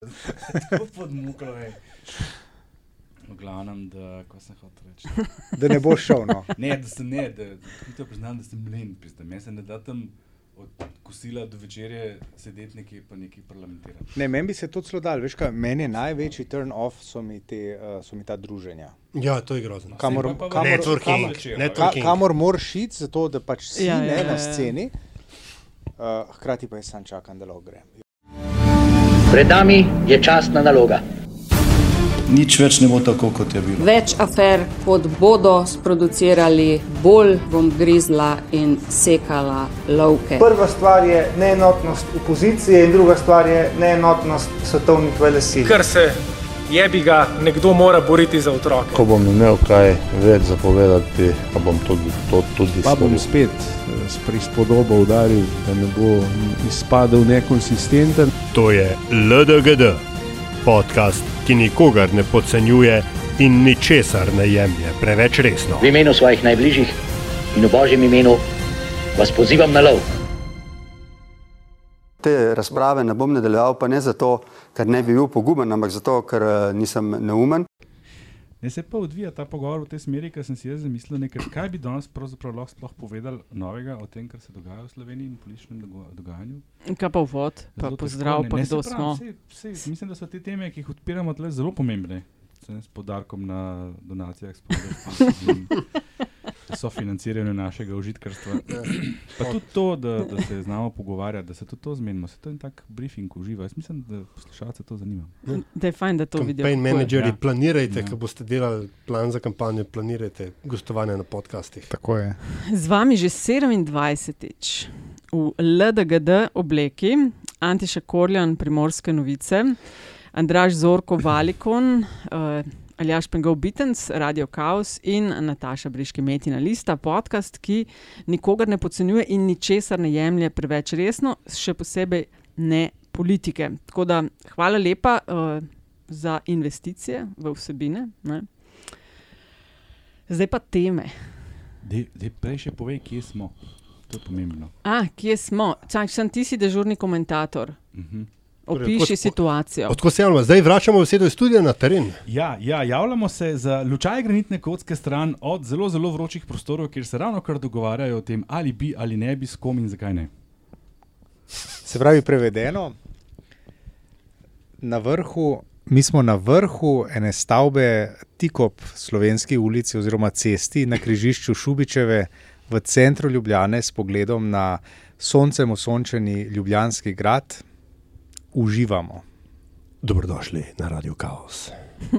Pod muko je. V glavnem, da, ko sem hotel reči. Da ne boš šel. No. Ne, da sem ne, da hitro priznam, da sem len, pizda. Meni se ne da tam od kosila do večerje sedeti nekje pa nekaj parlamentirati. Ne, meni bi se to celo dal. Veš, kaj, meni je največji turn off so mi, te, uh, so mi ta druženja. Ja, to je grozno. Kamor, pa- pa- kamor, Networking, kamor, networking. ka, kamor moraš iti, zato da pač si Ja, ja, ja, ne ja, na ja. sceni. Uh, hkrati pa jaz sam čakam, da lahko grem. Pred nami je častna naloga. Nič več ne bo tako, kot je bilo. Več afer, kot bodo sproducirali, bolj bom grizla in sekala lovke. Prva stvar je neenotnost opozicije, in druga stvar je neenotnost svetovnih velesil. Ker se jebi ga, nekdo mora boriti za otroke. Ko bom imel kaj več zapovedati, pa bom tudi to tudi Pa bom spet eh, s prispodobo udaril, da ne bo izpadel nekonsistenten. To je LDGD, podcast, ki nikogar ne podcenjuje in ničesar ne jemlje preveč resno. V imenu svojih najbližjih in v božjem imenu vas pozivam na lov. Te razprave ne bom nadaljeval, pa ne zato, ker ne bi bil poguben, ampak zato, ker eh, nisem neumen. Ne se pa odvija ta pogovor v tej smeri, ker sem si jaz zamislil, nekaj, kaj bi danes pravzaprav lahko sploh povedali novega o tem, kar se dogaja v Sloveniji in političnem dogajanju. Kaj pa vod, pa Zelo pozdrav, težko, pa ne. Ne, kdo saj smo. sej- sej, mislim, da so te teme, ki jih odpiramo, zelo pomembne. S podarkom na donacijah, sofinanciranju našega užitkarstva. Pa tudi to, da, da se znamo pogovarjati, da se tudi to zmenimo. Se to je en tak briefing uživa. Jaz mislim, da poslušalce to zanima. Da je fajn, da to vidijo. Campaign je. menedžerji, Ja. planirajte, Ja. ko boste delali plan za kampanjo, planirajte gostovanje na podcastih. Tako je. Z vami že 27. v LDGD obleki, Antiša Korjan, Primorske novice, Andraž Zorko Valikon, uh, Aljaš Pengov Bitens, Radio Chaos in Nataša Briški Metina Lista, podcast, ki nikogar ne podcenjuje in ničesar ne jemlje preveč resno, še posebej ne politike. Tako da hvala lepa uh, za investicije v vsebine. Ne? Zdaj pa teme. Dej, prej še povej, kje smo. To je pomembno. A, kje smo? Čak, sem ti si dežurni komentator. Mhm. Torej, Opiši od- situacijo. Odkud se javljamo? Zdaj vračamo besedo iz studia na teren. Ja, ja, javljamo se za lučaj granitne kocke stran od zelo, zelo vročih prostorov, kjer se ravno kar dogovarjajo o tem, ali bi ali ne bi s kom in zakaj ne. Se pravi, prevedeno, na vrhu, mi smo na vrhu ene stavbe, tik ob slovenski ulici oziroma cesti na križišču Šubičeve v centru Ljubljane s pogledom na soncem osončeni Ljubljanski grad. Uživamo. Dobrodošli na Radio Chaos.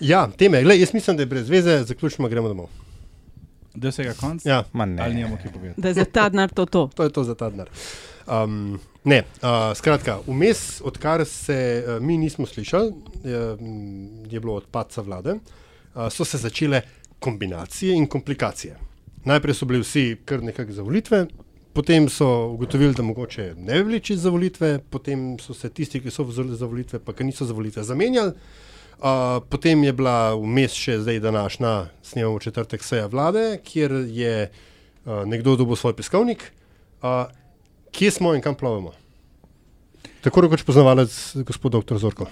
ja, teme. Glej, jaz mislim, da je brez veze, zaključimo, gremo domov. Da je vsega konc? Ja. Ma ne. Ali nimamo kaj povedati? Da je za ta denar to to. To je to za ta denar. Um, ne, uh, skratka, vmes, odkar se uh, mi nismo slišali, je, mm, je bilo odpadca vlade, uh, so se začele kombinacije in komplikacije. Najprej so bili vsi kar nekako za volitve, potem so ugotovili, da mogoče ne bi bili čisto za volitve, potem so se tisti, ki so vzeli za volitve, pa ki niso za volitve, zamenjali. Uh, potem je bila vmes še zdaj današnja, snemamo četrtek seja vlade, kjer je uh, nekdo dobil svoj peskovnik. Uh, kje smo in kam plovemo? Tako rekoč poznavalec, gospod dr. Zorko.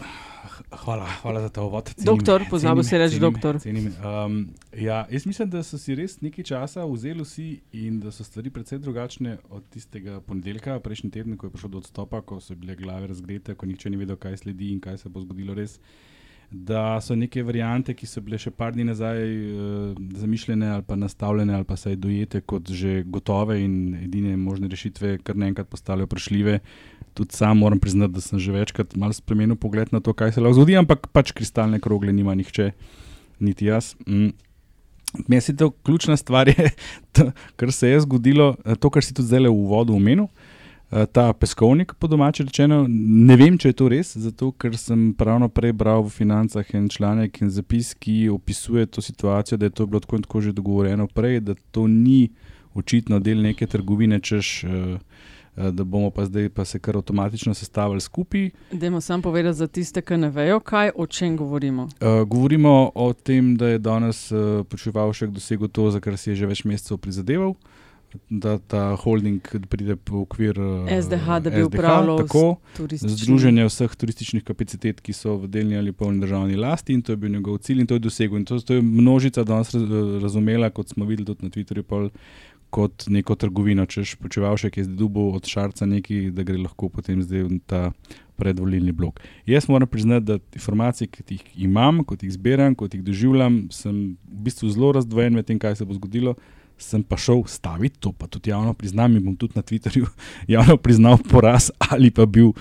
Hvala, hvala za ta uvod. Doktor, pozabil si reči doktor. Cenim. Um, ja, jaz mislim, da so si res nekaj časa vzeli vsi in da so stvari precej drugačne od tistega ponedeljka, prejšnji teden, ko je prišlo do odstopa, ko so bile glave razgrete, ko nihče ni vedel, kaj sledi in kaj se bo zgodilo res. Da so neke variante, ki so bile še par dni nazaj uh, zamišljene ali pa nastavljene ali pa saj dojete kot že gotove in edine možne rešitve, kar naenkrat postale vprašljive. Tudi sam moram priznati, da sem že večkrat malo spremenil pogled na to, kaj se lahko zgodi, ampak pač kristalne krogle nima nihče, niti jaz. Mm. Meni se to ključna stvar je, to, kar se je zgodilo, eh, to, kar si tudi zdaj v uvodu omenil. eh, Ta peskovnik, po domači rečeno, ne vem, če je to res, zato ker sem pravno prej bral v financah en članek in zapis, ki opisuje to situacijo, da je to bilo tako in tako že dogovorjeno prej, da to ni očitno del neke trgovine, češ, eh, eh, da bomo pa zdaj pa se kar avtomatično sestavili skupaj. Dajmo sam povedati za tiste, ki ne vejo, kaj, o čem govorimo. Uh, govorimo o tem, da je danes uh, počeval še dosegel to, za kar si je že več mesecev prizadeval. Da ta holding pride v okvir eh, SDH, da bi upravljal tako turistični- združenje vseh turističnih kapacitet, ki so v delni ali polni državni lasti in to je bil njegov cilj in to je dosegel. In to, to je množica danes raz, razumela, kot smo videli tudi na Twitterju, pol, kot neko trgovino. Češ počevalšek je zdaj dubo od šarca neki, da gre lahko potem zdaj v ta predvolilni blok. Jaz moram priznati, da informacije, ki jih imam, kot jih zbiram, kot jih doživljam, sem v bistvu zelo razdvojen med tem, kaj se bo zgodilo. Sem pa šel staviti, to pa tudi javno priznam, in bom tudi na Twitterju javno priznal poraz ali pa bil uh,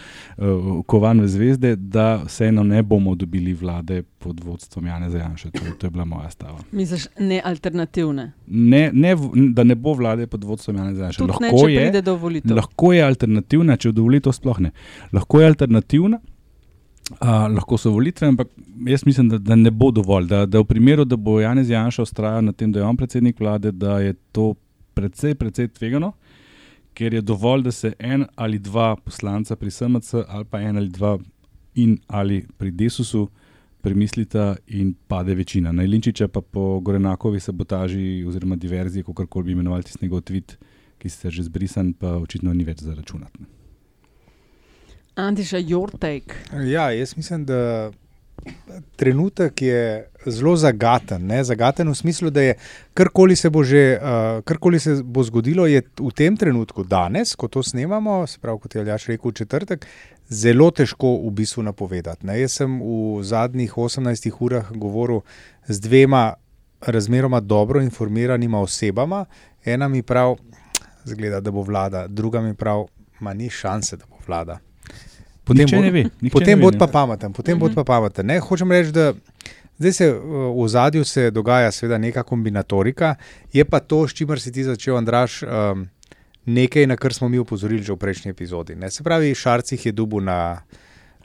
kovan v zvezde, da vseeno ne bomo dobili vlade pod vodstvom Jana Zajanša. To, to je bila moja stava. Misliš, ne alternativne. Ne, ne, da ne bo vlade pod vodstvom Jana Zajanša. Tudi ne, volitev. lahko je alternativna, če do volitev sploh ne. Lahko je alternativna. Uh, lahko so volitve, ampak jaz mislim, da, da ne bo dovolj. Da, da v primeru, da bo Janez Janša ustrajal na tem, da je on predsednik vlade, da je to precej, precej tvegano, ker je dovolj, da se en ali dva poslanca pri SMC ali pa en ali dva in ali pri Desusu premislita in pade večina. Na Ilinčiča pa po Gorenakovi sabotaži oziroma diverziji, kako koli bi imenovali tisti njegov tweet, ki se je že zbrisan, pa očitno ni več za računati. Antiša, your take. Ja, jaz mislim, da trenutek je zelo zagaten. Ne? Zagaten v smislu, da je karkoli se bo že uh, karkoli se bo zgodilo, je v tem trenutku, danes, ko to snemamo, se pravi, kot je Aljaš rekel, četrtek, zelo težko v bistvu napovedati. Ne? Jaz sem v zadnjih 18 urah govoril z dvema razmeroma dobro informiranima osebama. Ena mi pravi, zgleda, da bo vlada, druga mi pravi, ma ni šanse, da bo vlada. Nihče bo- ne ve, potem ve, bod ne. pa pameten, potem bod pa pameten. Ne, hočem reči, da zdaj se uh, v zadju se dogaja seveda neka kombinatorika, je pa to, s čimer si ti začel, Andraš, um, nekaj, na kar smo mi upozorili že v prejšnji epizodi. Ne. Se pravi, Šarcih je dubu na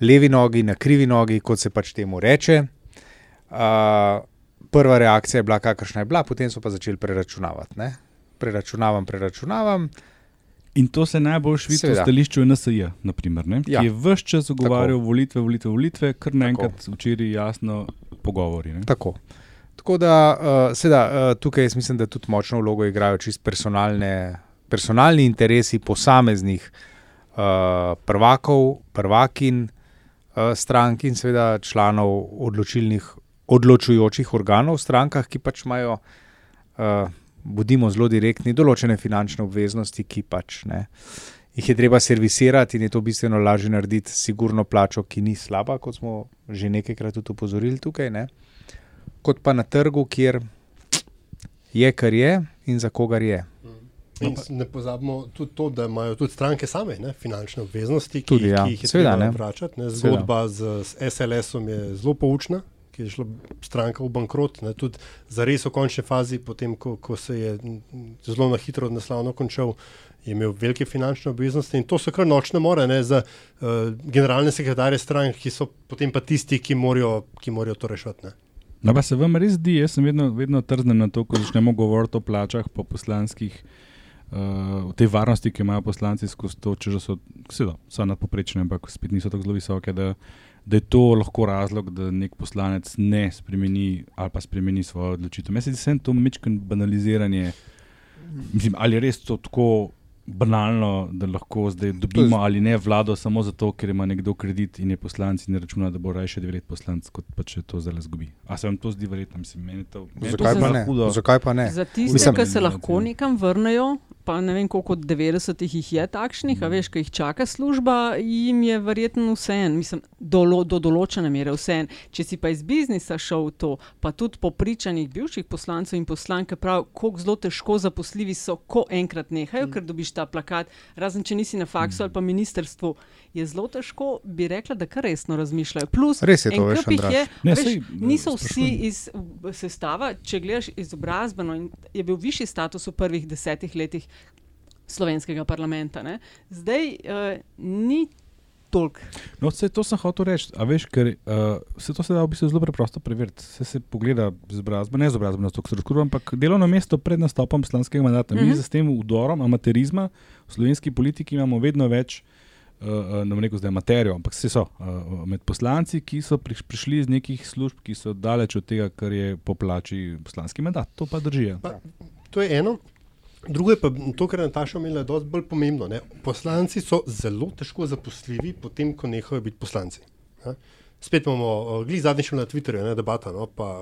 levi nogi, na krivi nogi, kot se pač temu reče. Uh, prva reakcija je bila, kakršna je bila, potem so pa začeli preračunavati. Ne. Preračunavam, preračunavam. In to se najbolj vidi v stališču NSA, naprimer, ne, Ja. ki je vse čas zagovarjal Tako. volitve, volitve, volitve, kar naenkrat včeraj jasno pogovori. Ne. Tako. Tako da, uh, seveda, uh, tukaj mislim, da tudi močno vlogo igrajo čist personalni interesi posameznih uh, prvakov, prvakin uh, strank in seveda članov odločilnih, odločujočih organov v strankah, ki pač imajo, uh, bodimo zelo direktni, določene finančne obveznosti, ki pač ne. Jih je treba servisirati in je to bistveno lažje narediti, sigurno plačo, ki ni slaba, kot smo že nekajkrat tudi upozorili tukaj. Ne? kot pa na trgu, kjer je, kar je in za kogar je. In s- ne pozabimo tudi to, da imajo tudi stranke same ne, finančne obveznosti, ki, Tudi, ja. ki jih je Seveda, treba ne. vračati. Ne. Zgodba z, z SLS-om je zelo poučna, ki je šla stranka v bankrot. Ne. Tudi za res v končni fazi, potem ko, ko se je zelo na hitro naslavno končal, je imel velike finančne obveznosti in to so kar nočne more ne, za uh, generalne sekretarje strank, ki so potem pa tisti, ki morajo, ki morajo to rešiti. No, pa se vam res zdi, jaz sem vedno, vedno trznen na to, ko začnemo govoriti o plačah po poslanskih, uh, o tej varnosti, ki imajo poslanci skozi to, če so, seveda, so nadpoprečne, ampak spet niso tako zelo visoke, da, da je to lahko razlog, da nek poslanec ne spremeni ali pa spremeni svojo odločitev. Meni se zdi, to mečken banaliziranje. Mislim, ali je res to tako banalno, da lahko zdaj dobimo ali ne vlado samo zato, ker ima nekdo kredit in je poslanec in ne računa, da bo raje še devet poslanc, kot pa če to zdaj zgubi. A se vam to zdi verjetno? Mislim, meni to, meni je to Zakaj pa ne? hudo. Zakaj pa ne? Za tiste, ki se lahko nekam vrnejo, pa ne vem, koliko od 90-ih jih je takšnih, Mm. a veš, ki jih čaka služba, jim je verjetno vseeno, mislim, do, do določene mere vseeno. Če si pa iz biznisa šel v to, pa tudi po pričanjih bivših poslancev in poslanke prav, koliko zelo težko zaposljivi so, ko enkrat nehajo, Mm. ker dobiš ta plakat, razen če nisi na faksu ali pa ministrstvu, je zelo težko, bi rekla, da kar resno razmišljajo. Plus, Res je to, veš, je, Ne, veš, saj, niso vsi sprašujem. iz sestava, če gledaš izobrazbeno, in je bil višji status v prvih desetih letih slovenskega parlamenta. Ne? Zdaj uh, ni toliko. No, vse to sem hotel reči. A veš, ker uh, vse to se da v bistvu zelo preprosto preveriti. Se, se pogleda izobrazba, ne izobrazba, na to, se ampak delovno mesto pred nastopom poslanskega mandata. Mm -hmm. Mi Mhm. z tem udorom amaterizma v slovenski politiki imamo vedno več. Uh, ne bom rekel, da je materijo, ampak vse so uh, med poslanci, ki so priš, prišli iz nekih služb, ki so daleč od tega, kar je po plači poslanski mandat. To pa drži. ja. Pa, to je eno. Drugo je pa to, kar je Nataša omenila, da je bolj pomembno. Ne? Poslanci so zelo težko zaposljivi, potem, ko nehajo biti poslanci. Ne? Spet imamo, glej, zadnjič na Twitterju, ne debata. No? Pa,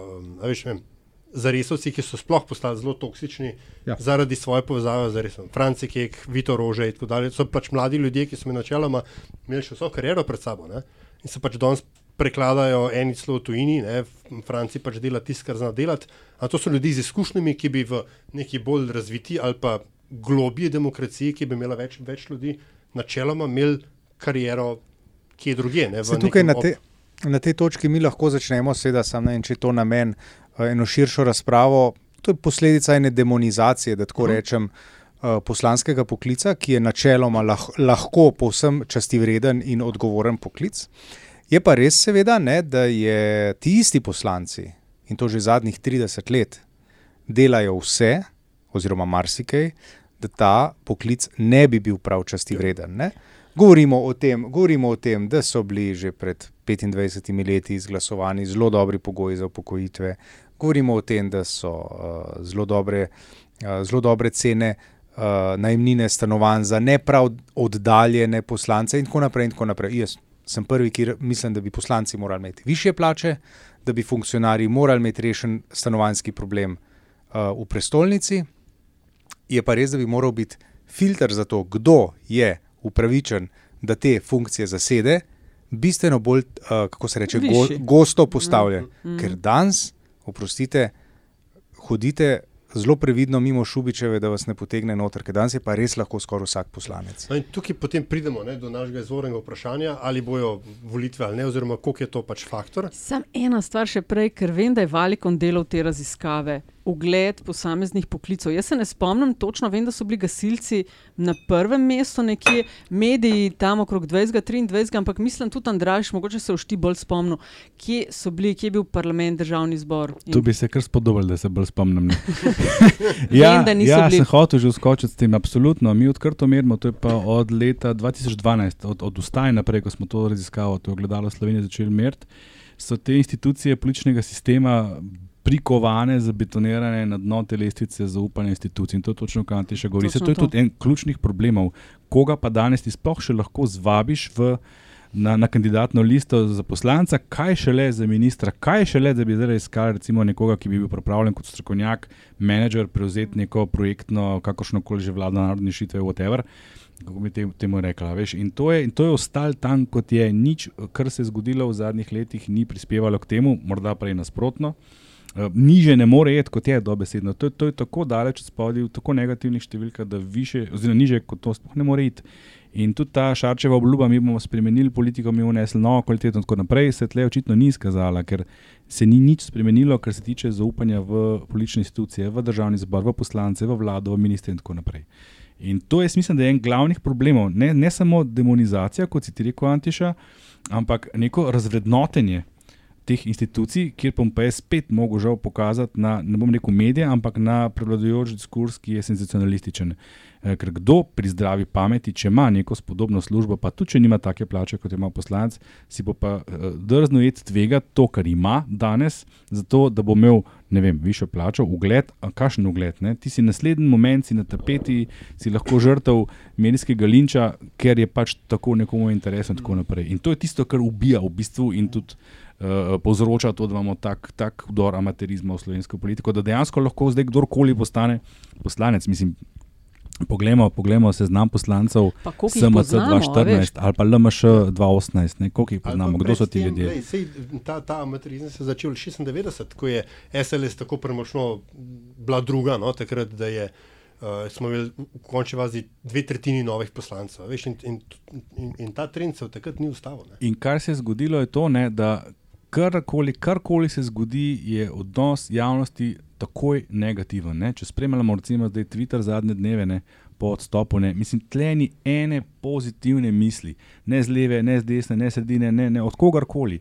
veš, vem, za resovci, ki so sploh postali zelo toksični ja. zaradi svoje povezave z resom. Franci Kek, Vito Rože in tako dalje. So pač mladi ljudje, ki so mi načeloma imeli še vso kariero pred sabo ne? in se pač danes prekladajo eni celo v tujini, ne? Franci pač dela tisto, kar zna delati. A to so ljudi z izkušnjami, ki bi v neki bolj razviti ali pa globije demokracije, ki bi imela več, več ljudi, načeloma imeli kariero kje drugje. Ne? Tukaj na, te, na tej točki mi lahko začnemo, seveda, samo ne vem, če je to namen eno širšo razpravo. To je posledica ene demonizacije, da tako uh mhm. -huh. rečem, poslanskega poklica, ki je načeloma lah, lahko povsem častivreden in odgovoren poklic. Je pa res, seveda, ne, da je ti isti poslanci in to že zadnjih 30 let delajo vse, oziroma marsikaj, da ta poklic ne bi bil prav častivreden. Govorimo o, tem, govorimo o tem, da so bili že pred 25 leti izglasovani zelo dobri pogoji za upokojitve, govorimo o tem, da so uh, zelo, dobre, uh, zelo dobre cene uh, najemnine stanovanj za ne prav oddaljene poslance, in tako naprej. In tako naprej. Jaz sem prvi, ki mislim, da bi poslanci morali imeti više plače, da bi funkcionarji morali imeti rešen stanovanjski problem uh, v prestolnici. Je pa res, da bi moral biti filter za to, kdo je upravičen, da te funkcije zasede. Bistveno bolj, uh, kako se reče, go, gosto postavljen, mm, mm. ker danes oprostite, hodite zelo previdno mimo Šubičeve, da vas ne potegne noter, ker danes je pa res lahko skoraj vsak poslanec. No tukaj potem pridemo ne, do našega izvornega vprašanja, ali bojo volitve ali ne, oziroma koliko je to pač faktor. Sam ena stvar še prej, ker vem, da je Valikon delal te raziskave ugled posameznih poklicov. Jaz se ne spomnim točno, vem, da so bili gasilci na prvem mestu, nekje mediji tam okrog 20-23, ampak mislim tudi Andraš, mogoče se všti bolj spomnil, kje so bili, kje je bil parlament, državni zbor. In... Tu bi se kar spodobili, da se bolj spomnim. ja, vem, ja bili... sem hotel že uskočiti s tem, absolutno. Mi odkrto merimo, to je pa od leta 2012, od, od ustaje naprej, ko smo to raziskavo, to je gledalo Slovenije začeli meriti. So te institucije političnega sistema prikovane, zabetonirane na dno te lestvice zaupanja institucij. In to je točno, kar ti še govoriš. To je tudi en ključnih problemov. Koga pa danes ti sploh še lahko zvabiš v, na, na kandidatno listo za poslanca, kaj šele za ministra, kaj šele, da bi zdaj iskali recimo nekoga, ki bi bil pripravljen kot strokovnjak, menedžer, prevzeti neko projektno, kakršno koli že vlada narodne šitve, whatever. Kako bi temu rekla? Veš? In to je, je ostalo tam, kot je. Nič, kar se je zgodilo v zadnjih letih, ni prispevalo k temu, morda prej nasprotno. Uh, niže ne more iti, kot je dobesedno. To, to je tako daleč spodaj, v tako negativnih številkah, da više, oziroma niže kot to sploh ne more iti. In tudi ta šarčeva obljuba, mi bomo spremenili politiko, mi bomo vnesli novo kvaliteto in tako naprej, se tle očitno ni izkazala, ker se ni nič spremenilo, kar se tiče zaupanja v politične institucije, v državni zbor, v poslance, v vlado, v ministre in tako naprej. In to je, mislim, da je en glavnih problemov, ne, ne samo demonizacija, kot si ti rekel, Antiša, ampak neko razvrednotenje teh institucij, kjer bom pa jaz spet mogel žal pokazati na, ne bom rekel medije, ampak na prevladujoč diskurs, ki je senzacionalističen. Eh, ker kdo pri zdravi pameti, če ima neko spodobno službo, pa tudi če nima take plače, kot ima poslanec, si bo pa eh, drzno jeti tvega to, kar ima danes, zato da bo imel, ne vem, višjo plačo, ugled, kakšen ugled. Ne? Ti si naslednji moment, si na tapeti, si lahko žrtev medijskega linča, ker je pač tako nekomu interesno in tako naprej. In to je tisto, kar ubija v bistvu in tudi uh, povzroča to, da imamo tak, tak vdor amaterizma v slovensko politiko, da dejansko lahko zdaj kdorkoli postane poslanec. Mislim, Poglejmo, poglejmo se znam poslancev SMC 2014 ali pa LMŠ 2018, koliko jih poznamo, kdo so ti ljudje. Ta, ta amaterizem se je začel 96, ko je SLS tako premočno bila druga, no, takrat, da je, uh, smo imeli v končni fazi dve tretjini novih poslancev. Veš, in, in, in, in ta trend se takrat ni ustavil. In kar se je zgodilo, je to, ne, da karkoli, karkoli se zgodi, je odnos javnosti takoj negativen. Ne? Če spremljamo, recimo, zdaj Twitter zadnje dneve, ne, po odstopu, ne, mislim, tleni ene pozitivne misli, ne z leve, ne z desne, ne sredine, ne, ne od kogarkoli.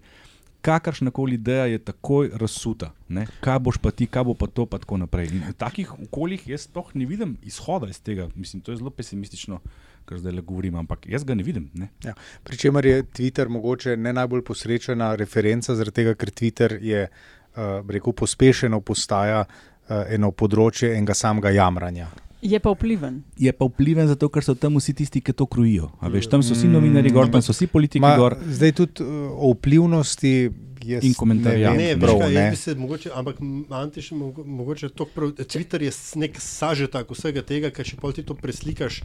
Kakršna koli ideja je takoj razsuta, ne? kaj boš pa ti, kaj bo pa to, pa tako naprej. In v takih okoljih jaz sploh ne vidim izhoda iz tega. Mislim, to je zelo pesimistično kar zdaj le govorim, ampak jaz ga ne vidim. Ja. Pričemer je Twitter mogoče ne najbolj posrečena referenca, zaradi tega, ker Twitter je uh, rekel, pospešeno postaja uh, eno področje enega samega jamranja. Je pa vpliven. Je pa vpliven zato, ker so tam vsi tisti, ki to krujijo. A veš, tam so vsi novinari gor, tam so vsi politiki Ma, gor. Zdaj tudi uh, o vplivnosti. Jaz In komentarji. ne vem, Ne, prav, veš kaj, ne. se mogoče, ampak Antiš, mogo- mogoče to prav, Twitter je nek sažetak vsega tega, ker če pol ti to preslikaš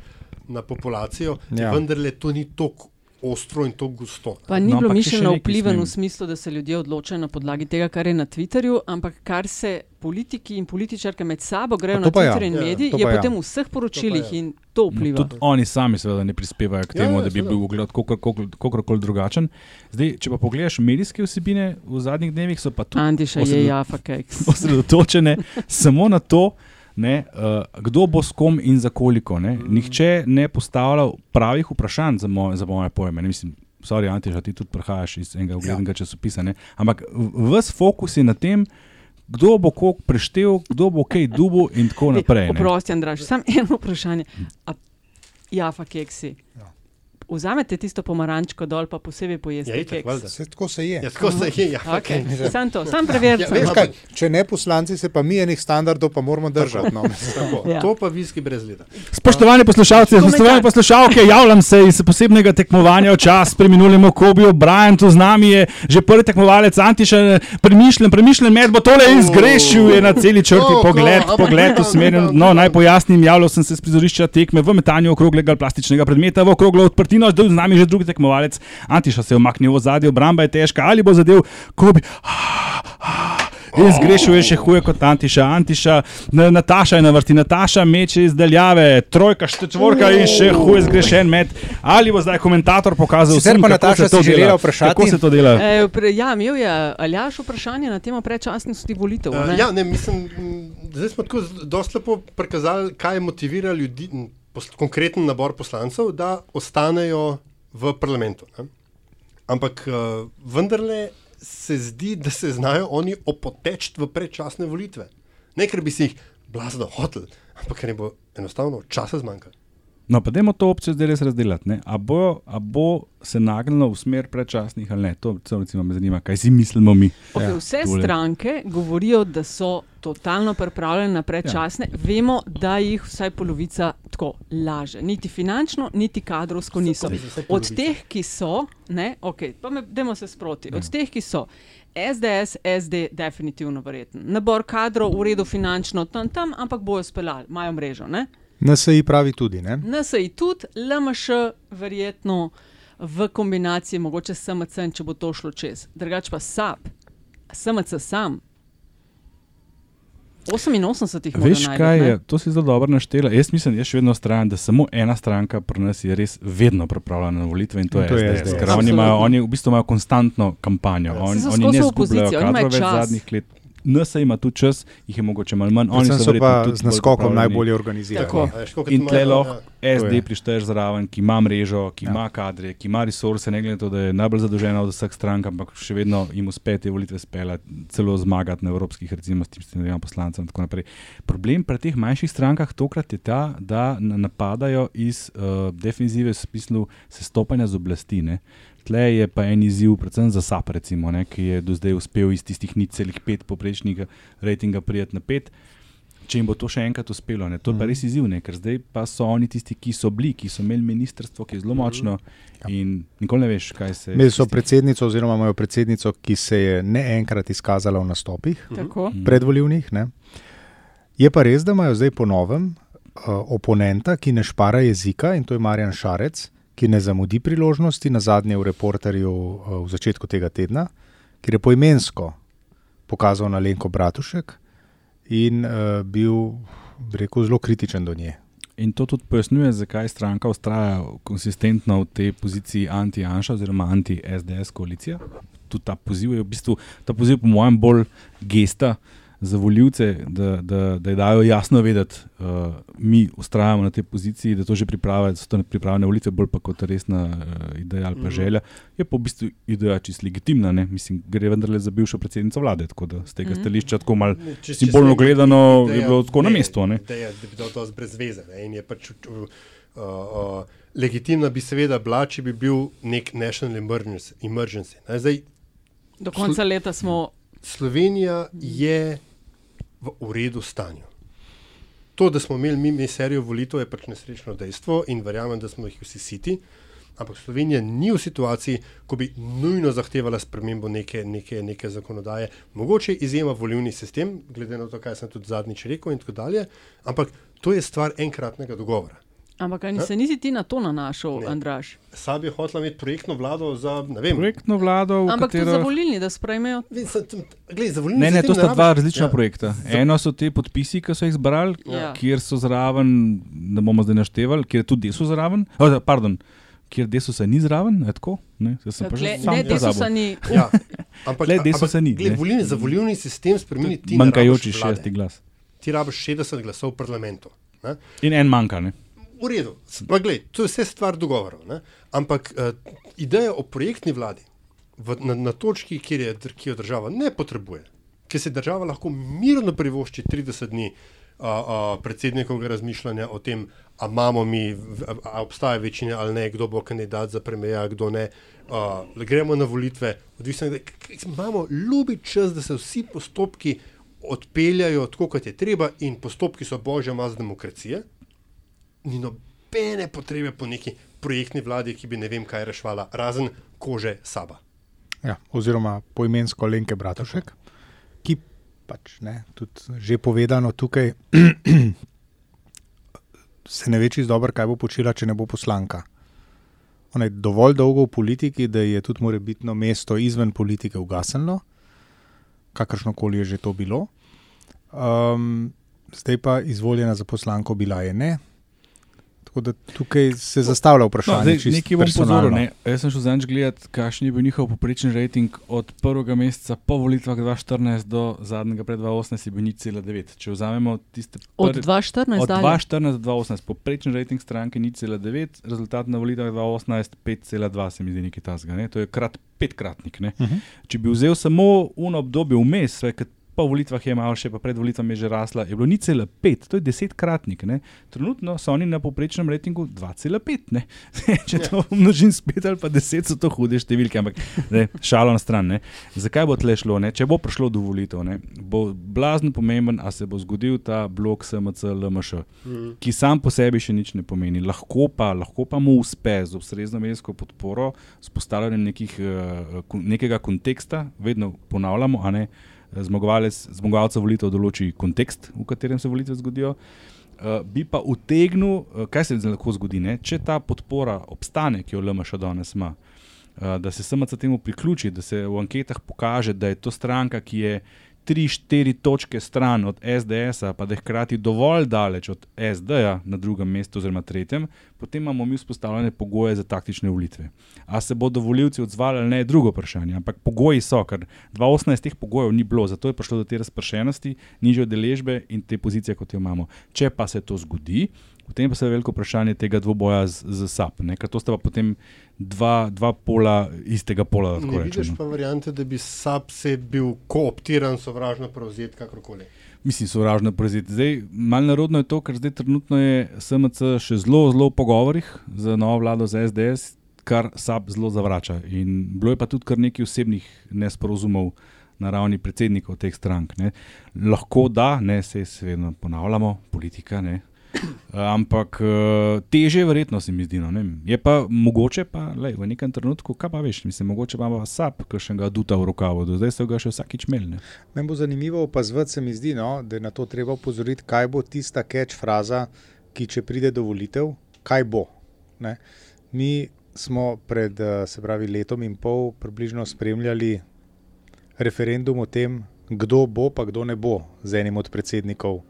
na populacijo, Ja. ja. vendarle to ni tako ostro in tako gusto. Pa ni No, no, bilo mišljeno vpliven v smislu, da se ljudje odločajo na podlagi tega, kar je na Twitterju, ampak kar se politiki in političarke med sabo grejo na to ja. Twitter in Ja, mediji, to je ja. potem v vseh poročilih To ja. in to No, vpliva. tudi oni sami seveda ne prispevajo k Ja, temu, ja, da bi seveda. bil ugled kakorkoli drugačen. Zdaj, če pa pogledaš medijske vsebine v zadnjih dnevih, so pa tudi Antiša je osredo- jafa osredotočene samo na to, ne, uh, kdo bo s kom in za koliko. Ne. Mm. Nihče ne postavlja pravih vprašanj za, moj, za moje pojme. Ne, mislim, sorry, Antiša, ti tudi prihajaš iz enega uglednega ja. časopisa. Ne. Ampak ves fokus je na tem, kdo bo koliko preštel, kdo bo kaj dubu in tako naprej. ne. Oprosti, Andraš, samo eno vprašanje. A, jafa keksi. Vzamete tisto pomarančko dol, pa posebej pojeste Ja, itak. Se, tako se je. Ja, tako se je, ja. Okay. okej. Sam to, sam preverite. Ja, kaj, če ne poslanci, se pa mi enih standardov pa moramo držati. No. Ja. To pa viski brez leta. Spoštovani poslušalci, spoštovane poslušalke, javljam se iz posebnega tekmovanja v čas preminulemu Kobiju. Brian tu z nami je že prvi tekmovalec, Antiša, premišljen, premišljen med bo tole izgrešil, je na celi črti Ko, ko, pogled, pogled usmerjen. No, naj pojasnim, javljal sem se z prizorišča tekme v metanju okroglega plastičnega predmeta v okroglo odprtino, zdaj z nami že drugi tekmovalec. Antiša se je omaknil v zadje, obramba je težka, ali bo zadev Kobi. In zgrešil je še huje kot Antiša. Antiša, Na- Nataša je na vrsti, Nataša meče iz daljave, trojka, četvorka in še huje zgrešen met. Ali bo zdaj komentator pokazal pa kako Nataša se to si želela dela? vprašati- Kako se to dela? E, pre, ja, imel je Aljaš vprašanje na temo predčasnosti volitev. Uh, ne? ja, ne, mislim, zdaj smo tako dosti lepo prikazali, kaj motivira ljudi, konkreten nabor poslancev, da ostanejo v parlamentu. Ne? Ampak uh, vendarle se zdi, da se znajo oni opoteči v predčasne volitve. Ne, ker bi si jih blazno hotel, ampak ker jim bo enostavno časa zmanjkalo. No, pa dajmo to opcijo zdaj res razdeliti. ne. A bo, a bo se nagnilo v smer predčasnih ali ne? To recimo, recimo me zanima, kaj si mislimo mi. Okay, Ja, vse tole. stranke govorijo, da so totalno pripravljene na predčasne. Ja. Vemo, da jih vsaj polovica tako laže. Niti finančno, niti kadrovsko niso. Od teh, ki so, ne, okay, pa me, dajmo se sproti. Ja. Od teh, ki so. SDS, SD, definitivno verjeten. Nabor kadrov, v redu finančno, tam, tam, ampak bojo speljali, imajo mrežo. Ne? NSI pravi tudi. Ne? NSI tudi, LMŠ, verjetno v kombinaciji, mogoče s SMC, če bo to šlo čez. Drugač pa SAP, SMC sam. 88 jih Veš, morajo kaj najti, je? To si zelo dobro naštela. Jaz mislim, jaz še vedno ustrajam, da samo ena stranka pri nas je res vedno pripravljena na volitve in to In je to je SDS. Ker oni, imajo, oni v bistvu imajo konstantno kampanjo. Ja. Oni, ne zgubljajo opoziciji, oni imajo kadrov več čas. zadnjih let. NSA ima tudi čas, jih je mogoče malo manj. Oni Predvsem so, so verjetno pa tudi z naskokom najbolje organizirani. Tako. Koliko In tle ja. lahko To SD je. prišteješ zraven, ki ima mrežo, ki Ja. ima kadre, ki ima resurse, ne glede na to, da je najbolj zadolžena od vseh strank, ampak še vedno jim uspe te volitve speljati, celo zmagati na evropskih, recimo s tistim dvema poslancem in tako naprej. Problem pri teh manjših strankah tokrat je ta, da na- napadajo iz uh, defenzive v smislu sestopanja z oblasti. Ne. Tle je pa en izziv, predvsem za SAP, recimo, ne, ki je do zdaj uspel iz tistih nič celih pet poprečnega rejtinga prijeti na pet. Če jim bo to še enkrat uspelo, ne, to je pa res izziv, ne, ker zdaj pa so oni tisti, ki so bili, ki so imeli ministrstvo, ki je zelo močno in nikoli ne veš, kaj se Imeli so predsednico, oziroma imajo predsednico, ki se je ne enkrat izkazala v nastopih Tako. Mhm. predvoljivnih. Ne. Je pa res, da imajo zdaj po novem uh, oponenta, ki ne špara jezika in to je Marjan Šarec, ki ne zamudi priložnosti, na zadnje v reporterju uh, v začetku tega tedna, kjer je poimensko pokazal na Lenko Bratušek in uh, bil, bi rekel, zelo kritičen do nje. In to tudi pojasnjuje, zakaj stranka ustraja konsistentno v tej poziciji anti-Anša oziroma anti-SDS koalicija. Tudi ta poziv je v bistvu, ta poziv, po mojem, bolj gesta za voljivce, da, da, da dajo jasno vedeti, uh, mi ustrajamo na tej poziciji, da to že pripravljajo, da so to pripravljene volitve, bolj pa kot resna uh, ideja ali pa Mhm. želja. Je pa v bistvu ideja čist legitimna, ne? mislim, gre vendarle za bivšo predsednico vlade, tako da z tega Mhm. stališča tako če- če simbolno se- gledano je ideja- bilo tako na ne, mestu. ne. Ideja, da bi bilo to brez veze. Ne? In je pač uh, uh, legitimna bi seveda bila, če bi bil nek national emergency. emergency ne? Zdaj, Do konca leta smo Slovenija je v uredu stanju. To, da smo imeli mi, serijo volitev, je pač nesrečno dejstvo in verjamem, da smo jih vsi siti. Ampak Slovenija ni v situaciji, ko bi nujno zahtevala spremembo neke, neke, neke zakonodaje. Mogoče izjema volivni sistem, glede na to, kaj sem tudi zadnjič rekel, in tako dalje. Ampak to je stvar enkratnega dogovora. Ampak ali se nisi ti na to nanašal, Andraš? Sabi je hotel imeti projektno vlado za, ne vem, Projektno vlado, Ampak katero... tudi za volilni, da sprejmejo. Glej, Ne, ne, to sta dva rabiš- različna ja. projekta. Eno so te podpisi, ki so jih zbrali, Ja. kjer so zraven, ne bomo zdaj naštevali, kjer je tudi desu zraven. Oh, pardon, kjer desusa ni zraven, je tako? Ne, Jaz sem pa že sam ne. Desusa ni. Ja, ampak, Le desusa ni. Gled, ne. volilni, za volilni sistem spremeniti ti ne Manjkajoči šesti glas. Ti rabiš 60 glasov v parlamentu. Ne? In en manjka. Ne? V redu, gled, to je vse stvar dogovorov. Ne? Ampak uh, ideja o projektni vladi v, na, na točki, kjer je, ki jo država ne potrebuje, ker se država lahko mirno privošči 30 dni uh, uh, predsednikovega razmišljanja o tem, a imamo mi, a, a obstaja večina ali ne, kdo bo kandidat za premija, kdo ne. Uh, gremo na volitve, odvisno je, imamo ljubi čas, da se vsi postopki odpeljajo tako, kot je treba, in postopki so božja maz demokracije ni nobene potrebe po neki projektni vladi, ki bi ne vem kaj reševala, razen kože saba. Ja, oziroma poimensko Lenke Bratušek, ki pač ne, tudi že povedano tukaj, se ne ve čisto dobro, kaj bo počela, če ne bo poslanka. Ona je dovolj dolgo v politiki, da je tudi morebitno mesto izven politike ugasnilo, kakršno koli je že to bilo. Um, zdaj pa izvoljena za poslanko bila je ne. Tako da tukaj se zastavlja vprašanje. No, nekaj bom pozoril. Ne? Jaz sem šel zadnjič gledati, kakšen je bil njihov poprečen rating od prvega meseca po volitvah 2014 do zadnjega pred 2018, je bil 0,9. Če vzamemo tiste Od 2014 od dalje? 2014 do 2018, poprečen rating stranke 0,9, rezultat na volitvah 2018 5,2, se mi zdi nekaj tasga. Ne? To je krat petkratnik. Ne? Mhm. Če bi vzel samo uno obdobje vmes, sve, kad po volitvah je malo še, pa pred volitvami je že rasla, je bilo 0,5, to je desetkratnik. Ne? Trenutno so oni na povprečnem rejtingu 2,5. ne. Če to množim spet ali pa 10, so to hude številke, ampak ne, šalo na stran. Ne? Zakaj bo tle šlo? Ne? Če bo prišlo do volitev, ne? bo blazno pomemben, a se bo zgodil ta blok SMC LMŠ, Mhm. ki sam po sebi še nič ne pomeni. Lahko pa, lahko pa mu uspe z ustrezno medijsko podporo, s postavljanjem nekih, eh, nekega konteksta, vedno ponavljamo, a ne. Zmagovalec, zmagovalca volitev določi kontekst, v katerem se volitve zgodijo. Uh, bi pa utegnil, uh, kaj se lahko zgodi, ne? če ta podpora obstane, ki jo LMŠ danes ima, uh, da se SMC temu priključi, da se v anketah pokaže, da je to stranka, ki je uh, 3-4 točke stran od SDS-a, pa da je hkrati dovolj daleč od SD-ja na drugem mestu, oziroma tretjem, potem imamo mi vzpostavljene pogoje za taktične volitve. A se bodo volivci odzvali ali ne, je drugo vprašanje. Ampak pogoji so, ker 2018 teh pogojev ni bilo, zato je prišlo do te razpršenosti, nižje deležbe in te pozicije, kot jo imamo. Če pa se to zgodi, potem pa se je veliko vprašanje tega dvoboja z, z SAP, ne? ker to sta pa potem dva, dva pola istega pola. Ne tako vidiš rečemo. pa variante, da bi SAP se bil kooptiran, sovražno prevzet, kakorkoli. Mislim, sovražno prevzeti. Zdaj, malo narodno je to, ker zdaj trenutno je SMC še zelo, zelo v pogovorih z novo vlado, z SDS, kar SAP zelo zavrača. In bilo je pa tudi kar nekaj osebnih nesporazumov na ravni predsednikov teh strank. Ne. Lahko da, ne se vedno ponavljamo, politika. Ne. Ampak eh, teže, verjetno se mi zdi. No, je pa mogoče, pa lej, v nekem trenutku, kaj pa veš, mislim, mogoče pa ima SAP, ki še ga duta v rokavu, do zdaj so ga še vsakič imeli. ne. Meni bo zanimivo opazovati, se mi zdi, no, da je na to treba upozoriti, kaj bo tista catch fraza, ki če pride do volitev, kaj bo. Ne? Mi smo pred eh, se pravi, letom in pol približno spremljali referendum o tem, kdo bo, pa kdo ne bo z enim od predsednikov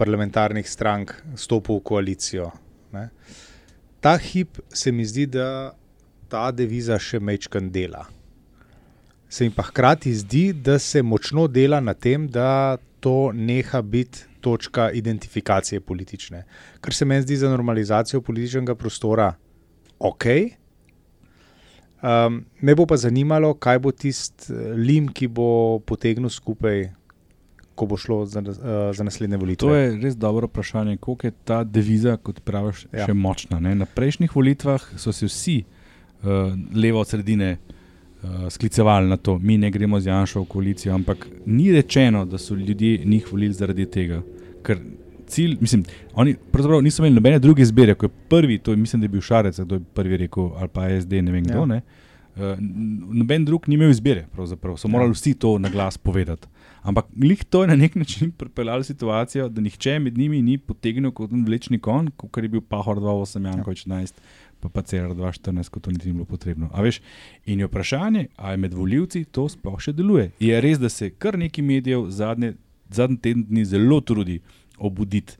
parlamentarnih strank stopil v koalicijo. Ne? Ta hip se mi zdi, da ta deviza še mečkan dela. Se mi pa hkrati zdi, da se močno dela na tem, da to neha biti točka identifikacije politične. Kar se meni zdi za normalizacijo političnega prostora ok. Um, me bo pa zanimalo, kaj bo tisti eh, lim, ki bo potegnil skupaj, ko bo šlo za, uh, za naslednje volitve. To je res dobro vprašanje, koliko je ta deviza, kot praviš, Ja. še močna. Ne? Na prejšnjih volitvah so se vsi uh, levo od sredine uh, sklicevali na to, mi ne gremo z Janšo v koalicijo, ampak ni rečeno, da so ljudje njih volili zaradi tega. Ker cilj, mislim, oni pravzaprav niso imeli nobene druge izbire, kot je prvi, to je, mislim, da je bil Šarec, kdo je prvi rekel, ali pa SD, ne vem kdo. Ja. Ne? Uh, noben drug ni imel izbire, pravzaprav so morali vsi to na glas povedati. Ampak lih to je na nek način pripeljalo situacijo, da nihče med njimi ni potegnil kot en vlečni kon, kot je bil Pahor 2.8, Jankovič 11, pa pa CR 2.14, kot to niti ni bilo potrebno. A veš, in je vprašanje, ali med voljivci to sploh še deluje. Je res, da se kar nekaj medijev zadnje, zadnji teden dni zelo trudi obuditi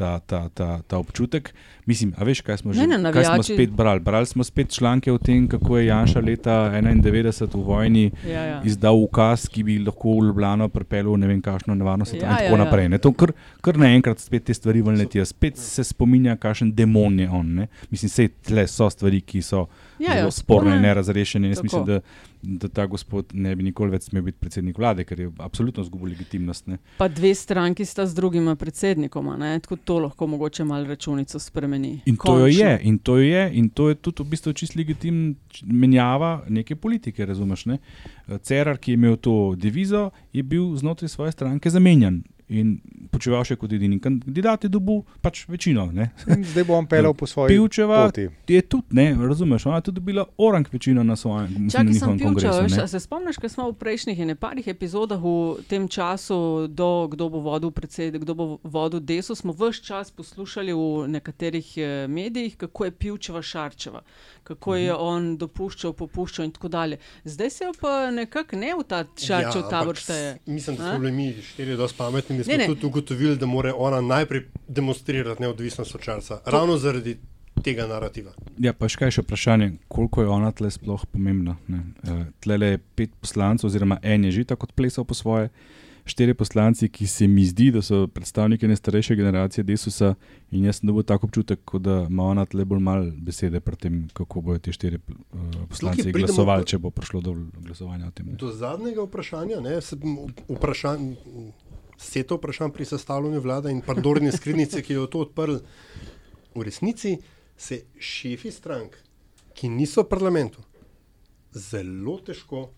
ta, ta, ta, ta občutek. Mislim, a veš, kaj smo že Ne, ne, kaj smo spet brali? Brali smo spet članke o tem, kako je Janša leta 91 v vojni Ja, ja. izdal ukaz, ki bi lahko v Ljubljano pripeljal ne vem kakšno nevarno situacijo Ja, in tako ja, ja. naprej. Ne. To kar, kar naenkrat spet te stvari vrnetijo, spet se spominja, kakšen demon je on. Ne. Mislim, vse tle so stvari, ki so Ja, ja, zelo sporne in nerazrešene. Jaz mislim, da, da ta gospod ne bi nikoli več smel biti predsednik vlade, ker je absolutno izgubil legitimnost. Ne. Pa dve stranki sta z drugima predsednikoma, ne? tako to lahko mogoče malo računico spremeni. In to jo je, Končno. in to jo je, in to je tudi v bistvu čist legitimna menjava neke politike, razumeš? Ne? Cerar, ki je imel to devizo, je bil znotraj svoje stranke zamenjan in počeval še kot edini kandidat, je dobil pač večino. Zdaj bo on peljal po svoji Pivčeva poti. je tudi, ne, razumeš, ona je tudi dobila orang večino na svojem mislim, na pivča, kongresu. veš, se spomniš, ko smo v prejšnjih ene parih epizodah v tem času, do, kdo bo vodil predsednik, kdo bo vodil desu, smo vse čas poslušali v nekaterih eh, medijih, kako je pivčeva šarčeva, kako je Mhm. on dopuščal, popuščal in tako dalje. Zdaj se jo pa nekako ne v ta šarčev Ja, tabor ampak šteje. s- Mislim, da A? smo bili mi štiri dosti pametni in smo Ne, ne. tudi ugotovili, da mora ona najprej demonstrirati neodvisnost od časa. Ravno zaradi tega narativa. Ja, pa še kaj še vprašanje, koliko je ona tle sploh pomembna. Uh, tle je pet poslancev, oziroma en je že tako plesal po svoje, štiri poslanci, ki se mi zdi, da so predstavniki ene starejše generacije Desusa in jaz sem dobil tako občutek, da ima ona tle bolj malo besede pri tem, kako bodo ti štiri uh, poslanci pridemo glasovali, pa- če bo prišlo do glasovanja o tem. ne. Do zadnjega vprašanja, ne, se, vprašanj, seto vprašanj pri sestavljanju vlade in pardorne skrinjice, ki jo to odprl. V resnici se šefi strank, ki niso v parlamentu, zelo težko,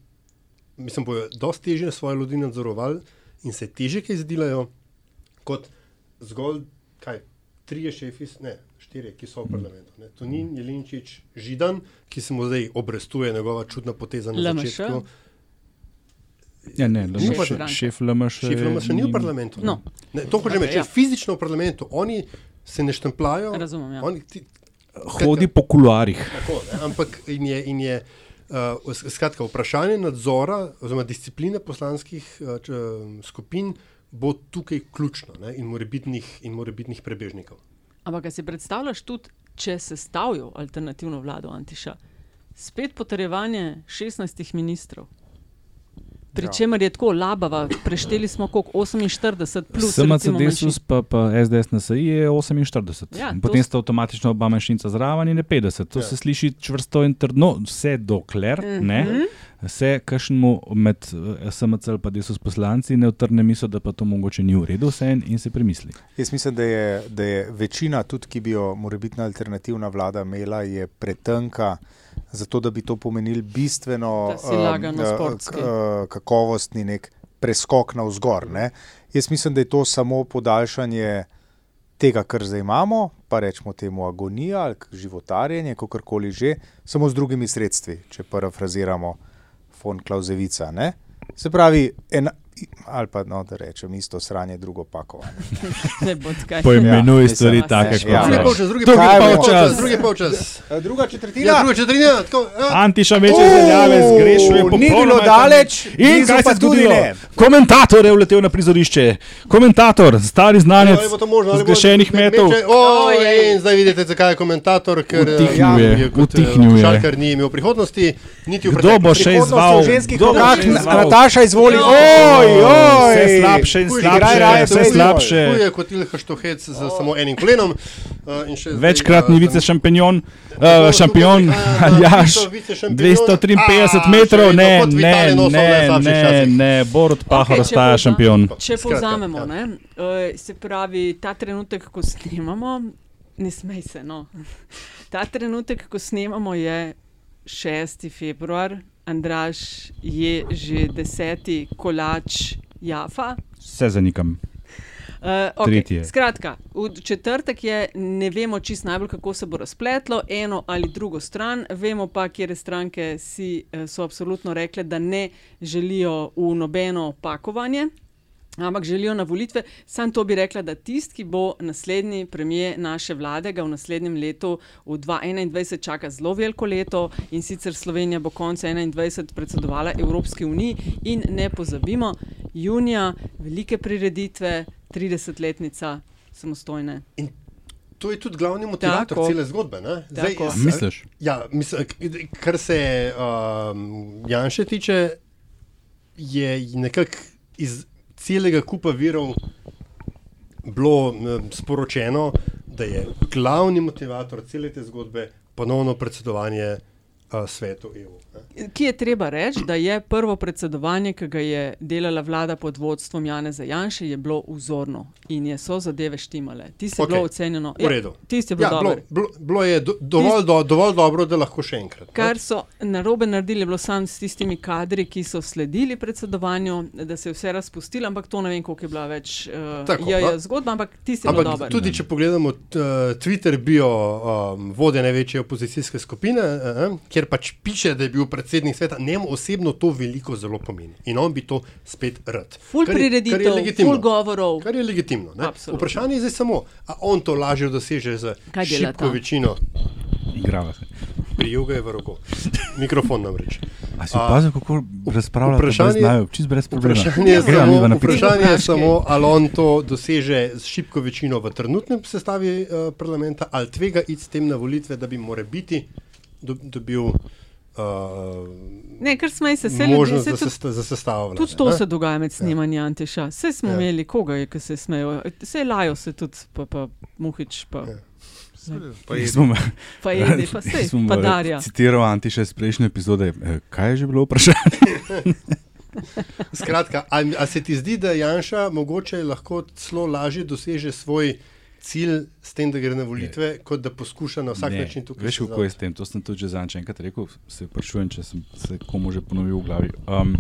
mislim, bojo dosti težje svoje ljudi nadzorovali in se težje kaj zdelajo kot zgolj kaj, trije šefi, ne, štirje, ki so v parlamentu. Ne. To ni Jelinčič Židan, ki se mu zdaj obrestuje njegova čudna poteza na LMŠ? začetku. Ja, ne, LMŠ, pa- Šef- LMŠ Šef LMŠ ni v parlamentu. ne. No. Ne, to hočem reči, ja. fizično v parlamentu, oni se ne štemplajo. Razumem, ja. Oni, ti, Hodi po kuluarjih. Tako, ne, ampak in je, in je uh, skratka, vprašanje nadzora oziroma discipline poslanskih uh, č, skupin bo tukaj ključno ne, in morebitnih, in morebitnih prebežnikov. Ampak, si predstavljaš tudi, če se stavijo alternativno vlado Antiša, spet potrjevanje 16 ministrov. Pri Ja. čemer je tako labava, prešteli smo koliko 48 plus. SMC Desus pa, pa SDS NSI je 48. Ja, In Potem sta avtomatično oba manjšinca zraven in je 50. To Ja. se sliši čvrsto in trdno, vse dokler Mhm. mm -hmm. ne, se kakšnemu med eh, SMC ali pa Desus poslanci ne utrne misel, da pa to mogoče ni v redu vse in se premisli. Jaz mislim, da je, da je večina, tudi ki bi jo morebitna alternativna vlada imela, je pretenka, zato da bi to pomenil bistveno eh, sportski. eh, kakovostni nek preskok na vzgor. Ne? Jaz mislim, da je to samo podaljšanje tega, kar zdaj imamo, pa rečemo temu agonija ali životarjenje, kakorkoli že, samo z drugimi sredstvi, če parafraziramo von Klausevica. Ne? Se pravi, ena, ali pa no, da rečem isto sranje, drugo pakovanje. Ne bo tkaj. Poimenuj Ja, stvari take, ja, kot ja. so. polčas, drugi polčas. drugi polčas. Eh, Druga četrtina. Ja, druga četrtina. Tako, ja. Antiša meče zeljave, zgrešuje Ni bilo daleč, In kaj se pa je tudi zgodilo? ne. Komentator je vletel na prizorišče. Komentator, stari znanec zgrešenih me- metov. meče- O, in zdaj vidite, zakaj je komentator, ker eh, Utihnil je, eh, utihnil je. košarkar ni imel prihodnosti, niti v Kdo bo preteklosti. še Prihodnost izval? v ženskih Kdo bo še izval? Nataša, izvoli. Oj, oj. Vse slabše in slabše, igraj raje vse slabše. Huje kot Ilha Štohec z samo enim kolenom. in še zdaj, Večkratni eh, vice šampion, uh, šampion Aljaš, vicešampion. 253 A, metrov, ne, ne, ne, ne, ne, Borut Pahor če ostaja šampion. Če povzamemo, ne, uh, se pravi, ta trenutek, ko snemamo, ne smej se. No. Ta trenutek, ko snemamo, je 6. februar, Andraš je že deseti kolač Jafa. Vse zanikam. Uh, je. okay. Skratka, v četrtek je, ne vemo čist najbolj, kako se bo razpletlo, eno ali drugo stran. Vemo pa, kje stranke si, eh, so absolutno rekle, da ne želijo v nobeno pakovanje. Ampak želijo na volitve. Sam to bi rekla, da tisti, ki bo naslednji premijer naše vlade, ga v naslednjem letu, v 2021, čaka zelo veliko leto in sicer Slovenija bo konec 2021 predsedovala Evropski uniji. In ne pozabimo, junija, velike prireditve, 30-letnica samostojne. In to je tudi glavni motivator Tako. cele zgodbe. ne? Zdaj. A misliš? Ja, mislim, k- kar se um, Janša tiče, je nekako iz celega kupa virov bilo um, sporočeno, da je glavni motivator cele te zgodbe ponovno predsedovanje uh, svetu EU. ne. Ki je treba reči, da je prvo predsedovanje, ki ga je delala vlada pod vodstvom Janeza Janša, je bilo vzorno in je so zadeve štimale. Tisto je Okej, bilo ocenjeno. V redu. Tisto je bilo ja, dobro. bilo, bilo, bilo je do, dovolj, do, dovolj dobro, da lahko še enkrat. ne. Kar so narobe naredili, je bilo samo s tistimi kadri, ki so sledili predsedovanju, da se je vse razpustilo, ampak to ne vem, koliko je bila več uh, Tako, je, no. je zgodba, ampak tisti je bil Ampak dober. tudi, če pogledamo uh, Twitter bio um, vodje največje opozicijske skupine, uh, kjer pač piše, da je bil predsednik sveta, njemu osebno to veliko zelo pomeni. In on bi to spet rad. Ful Kar je- kar je prireditev, legitimno. ful govorov. Kar je legitimno. Vprašanje je zdaj samo, ali on to lažje doseže z šibko večino. Igrava se. Prijel ga je v roko. Mikrofon namreč. A si opazil, kako razpravlja vprašanje- čist brez problema. Vprašanje je samo, vprašanje je samo, ali on to doseže z šibko večino v trenutnem sestavi uh, parlamenta, ali tvega iti s tem na volitve, da bi more biti dobil uh, Ne, kar smej se, se možnost se za, tudi. za sestavo vlade. Tudi to ne? se dogaja med snemanjem Antiša. Vse smo Ja. ja. imeli, koga je, ki se smejo. Vse lajo se tudi, pa, pa Muhič. Pa. Ja. Pa Jaz bom- Pa Edi, pa sej, jaz bom, pa eh, Darja. Citiral Antiša iz prejšnje epizode. eh, Kaj je že bilo vprašanje? Skratka, ali, ali se ti zdi, da Janša mogoče lahko celo lažje doseže svoj cilj s tem, da gre na volitve, kot da poskuša na vsak Ne, način tukaj Veš, kako je s tem? To sem tudi že zadnjič enkrat rekel, se sprašujem, če sem se komu že ponovil v glavi. Um,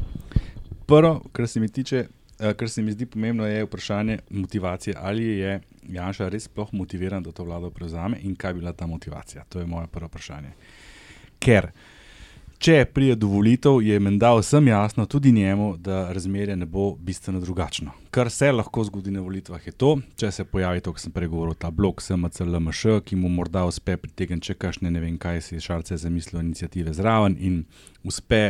prvo, kar se mi tiče, uh, kar se mi zdi pomembno, je vprašanje motivacije. Ali je Janša res sploh motiviran, da to vlado prevzame in kaj bi bila ta motivacija? To je moje prvo vprašanje. Ker, če pride do volitev, je menda vsem jasno, tudi njemu, da razmerje ne bo bistveno drugačno. Kar se lahko zgodi na volitvah, je to, če se pojavi to, kar sem prej govoril, ta blok SMC, LMŠ, ki mu morda uspe pritegniti še kakšne, ne vem, kaj si šarce zamislil, inicijative zraven in uspe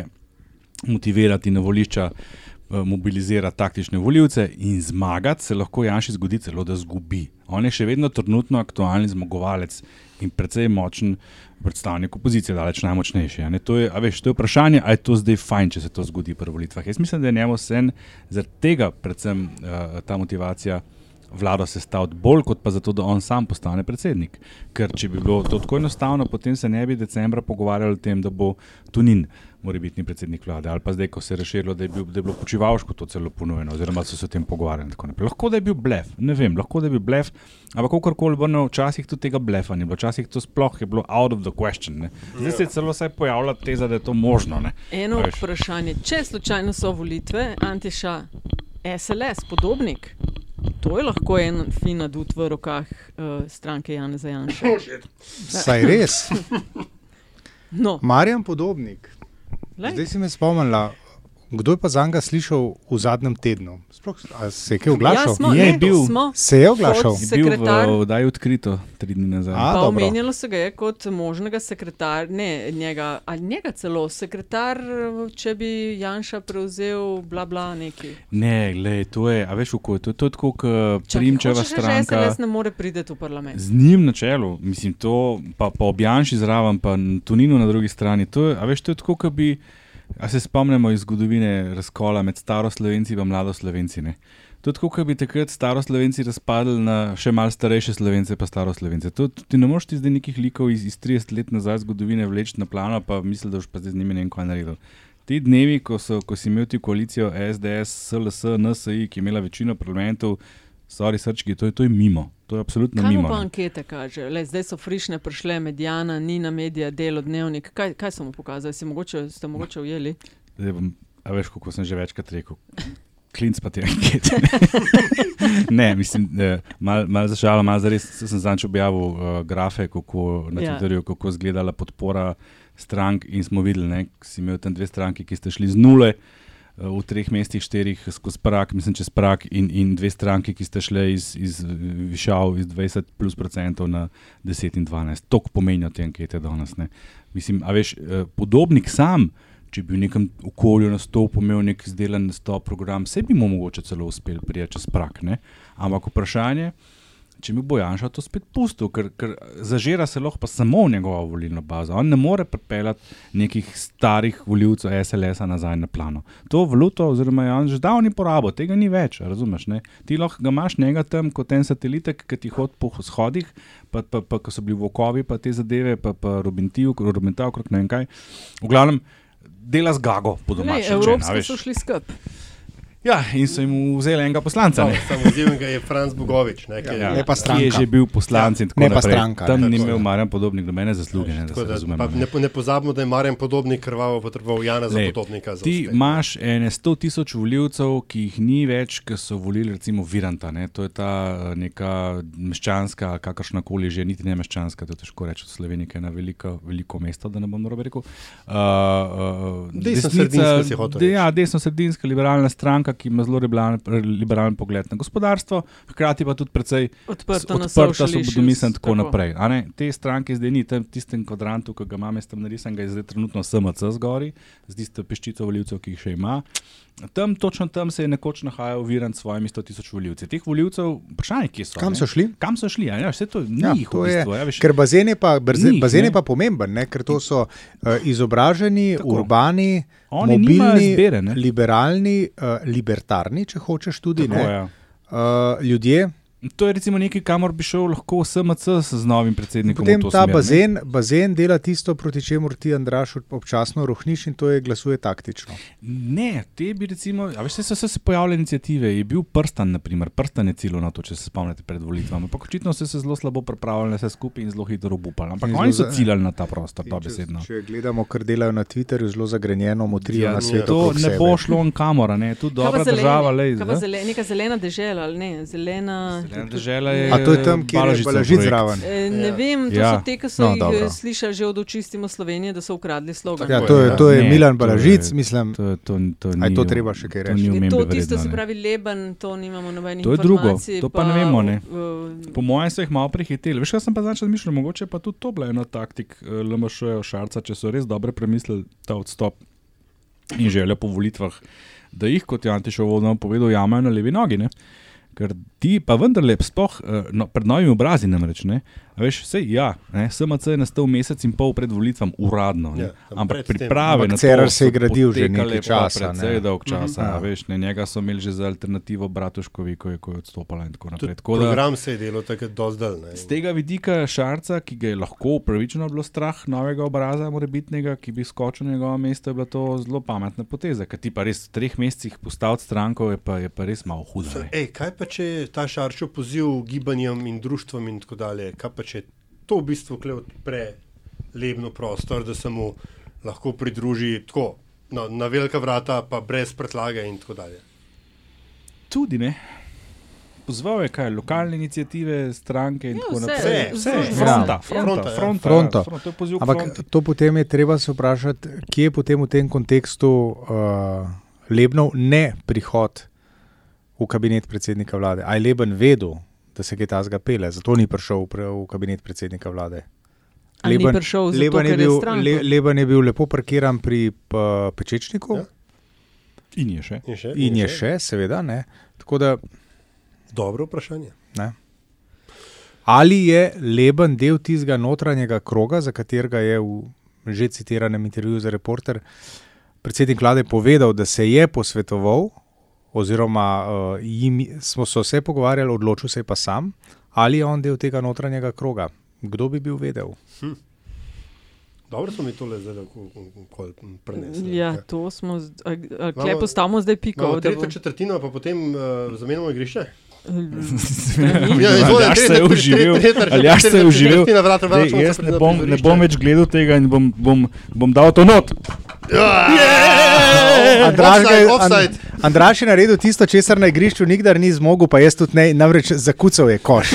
motivirati na volišča, eh, mobilizirati taktične voljivce in zmagati, se lahko Janši zgodi celo, da zgubi. On je še vedno trenutno aktualni zmagovalec in precej močen predstavnik opozicije, daleč najmočnejši. To je, veš, to je vprašanje, ali je to zdaj fajn, če se to zgodi pri volitvah. Jaz mislim, da je njemu sen zaradi tega, predvsem uh, ta motivacija. Vlado sestaviti bolj kot pa zato, da on sam postane predsednik. Ker če bi bilo to tako enostavno, potem se ne bi decembra pogovarjali o tem, da bo Tunin morebitni predsednik vlade. Ali pa zdaj, ko se je razširilo, da je, bil, da je bilo počivalško to celo ponujeno, oziroma so se o tem pogovarjali. Lahko da je bil blef, ne vem, lahko da je bil blef, ampak kakorkoli vrnil, včasih tudi tega blefa ni bilo, včasih to sploh je bilo out of the question. Ne. Zdaj se je celo vsaj pojavila teza, da je to možno. Ne. Eno veš. vprašanje, če slučajno so volitve, Antiša, SLS, podobnik. To je lahko en fin adut v rokah uh, stranke Janeza Janša. Saj res. No. Marjan Podobnik. Glej. Zdaj si me spomnila, kdo je pa za njega slišal v zadnjem tednu? Sploh, a se je kaj oglašal? Ja, smo, Je ne, bil. smo. Se je oglašal? Je bil v oddaji odkrito tri dni nazaj. A, omenjalo se ga je kot možnega sekretarja, ne njega, ali njega celo, sekretar, če bi Janša prevzel, bla bla neki. Ne, glej, to je, a veš, kako je to, to je tako, kot Primčeva reči, stranka. SLS ne more priti v parlament. Z njim na čelu, mislim, to, pa, pa objanši zraven, pa Tuninu na drugi strani. To je, a veš, to je tako, kot bi, a se spomnimo iz zgodovine razkola med staroslovenci in mladoslovenci. Ne? Tako, kot bi takrat staroslovenci razpadli na še malce starejše slovence, pa staroslovence. To, ti ne moreš ti zdaj nekih likov iz, iz 30 let nazaj zgodovine vleči na plano, pa misli, da boš pa zdaj z njimi ne vem kaj naredil. Ti dnevi, ko, so, ko si imel ti koalicijo SDS, SLS, NSI, ki je imela večino parlamentov, sorry, srčki, to je, to je mimo. To je absolutno Kaj mimo. pa ne. ankete kaže? Le, zdaj so frišne prišle, medijana, Nina, medija, delo, dnevnik. Kaj, kaj so mu pokazali? Si mogoče, ste mogoče ujeli? Zdaj bom, a veš, kako sem že večkrat rekel. klinc pa te ankete. ne, mislim, malo mal za šalo, malo za res. Sem zadnjič objavil uh, grafe, kako na Ja. Twitterju, kako je izgledala podpora strank in smo videli, da si imel tam dve stranki, ki ste šli z nule. uh, V treh mestih, štirih skozi prak, mislim, čez prak, in, in dve stranki, ki ste šli iz, iz višav, iz 20 plus procentov na 10 in 12. To pomenijo te ankete danes. Ne. Mislim, a veš, eh, podobnik sam, če bi v nekem okolju nastopil, imel nek izdelan nastop, program, vse bi mu mogoče celo uspel prijeti čez prak. Ne. Ampak vprašanje, če mi bo Janša to spet pustil, ker, ker zažira se lahko samo v njegovo volilno bazo. On ne more pripeljati nekih starih voljivcev SLS-a nazaj na plano. To valuto, oziroma je on že davni porabo, tega ni več, razumeš? Ne? Ti lahko ga imaš njega tam kot en satelitek, ki ti hodi po shodih, pa, pa, pa ko so bili vokovi, pa te zadeve, pa, pa Robintiv, Robintav, okrog ne vem kaj. V glavnem, dela z gago, po Lej, domačem. Evropski so šli skup. Ja, in so jim vzeli enega poslanca. ne. Samo odziven ga je Franz Bogovič. Ne, ki je- Ja, Ne pa Ki stranka. je že bil poslanec in tako Ne naprej. stranka, Tam ni imel ja. Marjan podobnik nobene zasluge, ne, da da, razumemo. pa ne. ne, pozabimo, da je Marjan Podobnik krvavo potreboval Jana za podobnika. Za Ti uspeh. imaš ene 100 tisoč voljivcev, ki jih ni več, ki so volili recimo Viranta. Ne? To je ta eh, neka meščanska, kakršna koli že, niti ne meščanska, to je težko reči ki je ena veliko, veliko mesto, da ne bom narobe rekel. Uh, uh, Desnosredinska si hotel de, reči. ja, desno-sredinska liberalna stranka, ki ima zelo liberalen, liberalen pogled na gospodarstvo, hkrati pa tudi precej odprta, issues, svobodomisen in tako tako. naprej. Te stranke zdaj ni tam v tistem kvadrantu, ki ga imam, jaz tam narisan, ga je zdaj trenutno SMC zgori, z tisto peščico voljivcev, ki jih še ima. Tam, točno tam se je nekoč nahajal Virant s svojimi 100 tisoč voljivci. Teh voljivcev, vprašanje, kje so. Kam ne? so šli? Kam so šli? a Ja, vse to ni Ja, jih to v je, bistvu. Ja, veš, ker bazen je pa, brze, Ni jih, bazen je ne. pa pomemben, ne? ker to so uh, izobraženi, Tako. Urbani, Oni mobilni, izbire, ne. liberalni, uh, libertarni, če hočeš tudi, Tako, ne, ja. uh, ljudje. To je recimo nekaj, kamor bi šel lahko SMC z novim predsednikom. Potem ta smer, ne. bazen, bazen dela tisto, proti čemur ti, Andraš, občasno rohniš in to je glasuje taktično. Ne, te bi recimo, a veš, so se pojavile inicijative, je bil prstan, naprimer, prstan je cilil na to, če se spomnite pred volitvami, ampak očitno so se zelo slabo pripravljali vse skupaj in zelo hitro obupali. Ampak In oni so ciljali na ta prostor, to Če, besedno. če gledamo, kar delajo na Twitterju, zelo zagrenjeno motrijo Ja, na svetu. to ne sebe. bo šlo on kamora, ne, pa dobra zeleni? država, lej, Kaj pa zdaj. zele, neka zelena dežela ali ne? Zelena, Zelena dežela je- A to je tam, kjer je projekt. zraven. E, ne Ja. vem, to Ja. so te, ki so No, jih dobro. dobro. slišali že od očistimo Slovenije, da so ukradli slogan. Ja, to je, ja. to je Ne, Milan to je- Balažic, mislim. To, to, to, A je ni, to treba še kaj to reči? omembe to tisto, vredno, se ne. pravi Leben, to nimamo nobenih To je drugo, to pa ne vemo, ne. uh, Po mojem so jih malo prehiteli. Veš, kaj sem pa začel razmišljati, mogoče pa tudi to bila ena taktik eh, LMŠ-ja, Šarca, če so res dobro premislili ta odstop in željo po volitvah, da jih, kot je Antišov vodno povedal, jamajo na levi nogi. Ne? Ker ti pa vendarle, sploh eh, no, pred novimi obrazi, namreč, ne, a veš, vse ja, ne, SMC je nastal mesec in pol pred volitvami, uradno. Ne, Ja, ampak priprave na to Cerar se je gradil že nekaj časa, Precej ne. dolg časa, Mhm. a veš, ne, njega so imeli že za alternativo Bratuškovi, ko je, ko je odstopala in tako naprej. Tako da- program se je delal takrat dozdal. ne. Z tega vidika Šarca, ki ga je lahko upravičeno bilo strah novega obraza, morebitnega, ki bi skočil na njegovo mesto, je bila to zelo pametna poteza. Ker ti pa res v treh mesecih postaviti stranko, je pa, je pa res malo hudo. Ej, kaj pa če je ta šarčo poziv gibanjem in društvom in tako dalje? Kaj pa če to v bistvu odpre lebno prostor, da se mu lahko pridruži tako na, na velika vrata, pa brez pretlage in tako dalje? Tudi ne. Pozval je kaj, lokalne inicijative, stranke in Ja, tako naprej. vse, Vse, vse. fronta, Ja. fronta, Fronta, ja. fronta, Fronto. ja, fronta, poziv k Ampak fronti. to potem je treba se vprašati, kje je potem v tem kontekstu uh, Lebnov ne prihod v kabinet predsednika vlade. Ali je Leben vedel, da se kaj tazga pele, zato ni prišel v, kabinet predsednika vlade. Ali ni prišel zato, Leben je je bil, stranko? Le, Leben je bil lepo parkiran pri uh, Pečečniku Ja. In je še. In še, in je še, seveda. Ne. Tako da Dobro vprašanje. Ne. Ali je Leben del tistega notranjega kroga, za katerega je v že citiranem intervjuju za reporter predsednik vlade povedal, da se je posvetoval, oziroma uh, jim, smo se vse pogovarjali, odločil se je pa sam, ali je on del tega notranjega kroga. Kdo bi bil vedel? Hm. Dobro smo mi tole zdaj prenesli. Ja, to smo, Imamo- postavimo zdaj piko. Imamo da bo- tretjo četrtino, pa potem uh, zamenjamo igrišče. Ja, izvoli, Aljaš se je tretja- tretja- Aljaš se je se Jaz ne bom, ne bom več gledal tega in bom, bom, bom dal to not. Ja! Andraž, je- Offside, offside. An- Andraž je naredil tisto, česar na igrišču nikdar ni zmogel, pa jaz tudi ne, namreč zakucal je koš.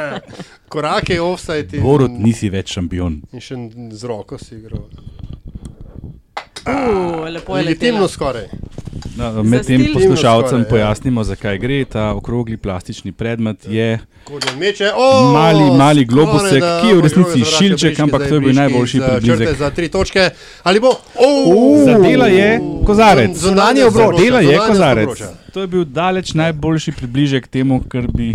Korake, offside. in- Borut, nisi več šampion. In še z roko si igral. Uh, lepo je Legitimno skoraj. No, med tem poslušalcem Skoraj, ja. pojasnimo, zakaj gre. Ta okrogli plastični predmet je Korjan meče. O, mali, mali globusek, da ki je v resnici šilček, ampak to je bil najboljši približek. Za tri točke. Ali bo? Oh, Zadela je kozarec. Zunanje Zunanje obroča, Dela je kozarec. To je bil daleč najboljši približek temu, kar bi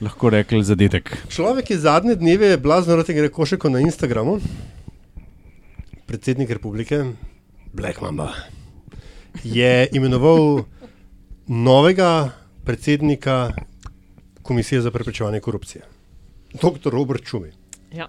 lahko rekli zadetek. Človek je zadnje dneve blazno rad igra košarko na Instagramu. Predsednik republike, Black Mamba, je imenoval novega predsednika Komisije za preprečevanje korupcije, dr. Robert Čumi. Ja.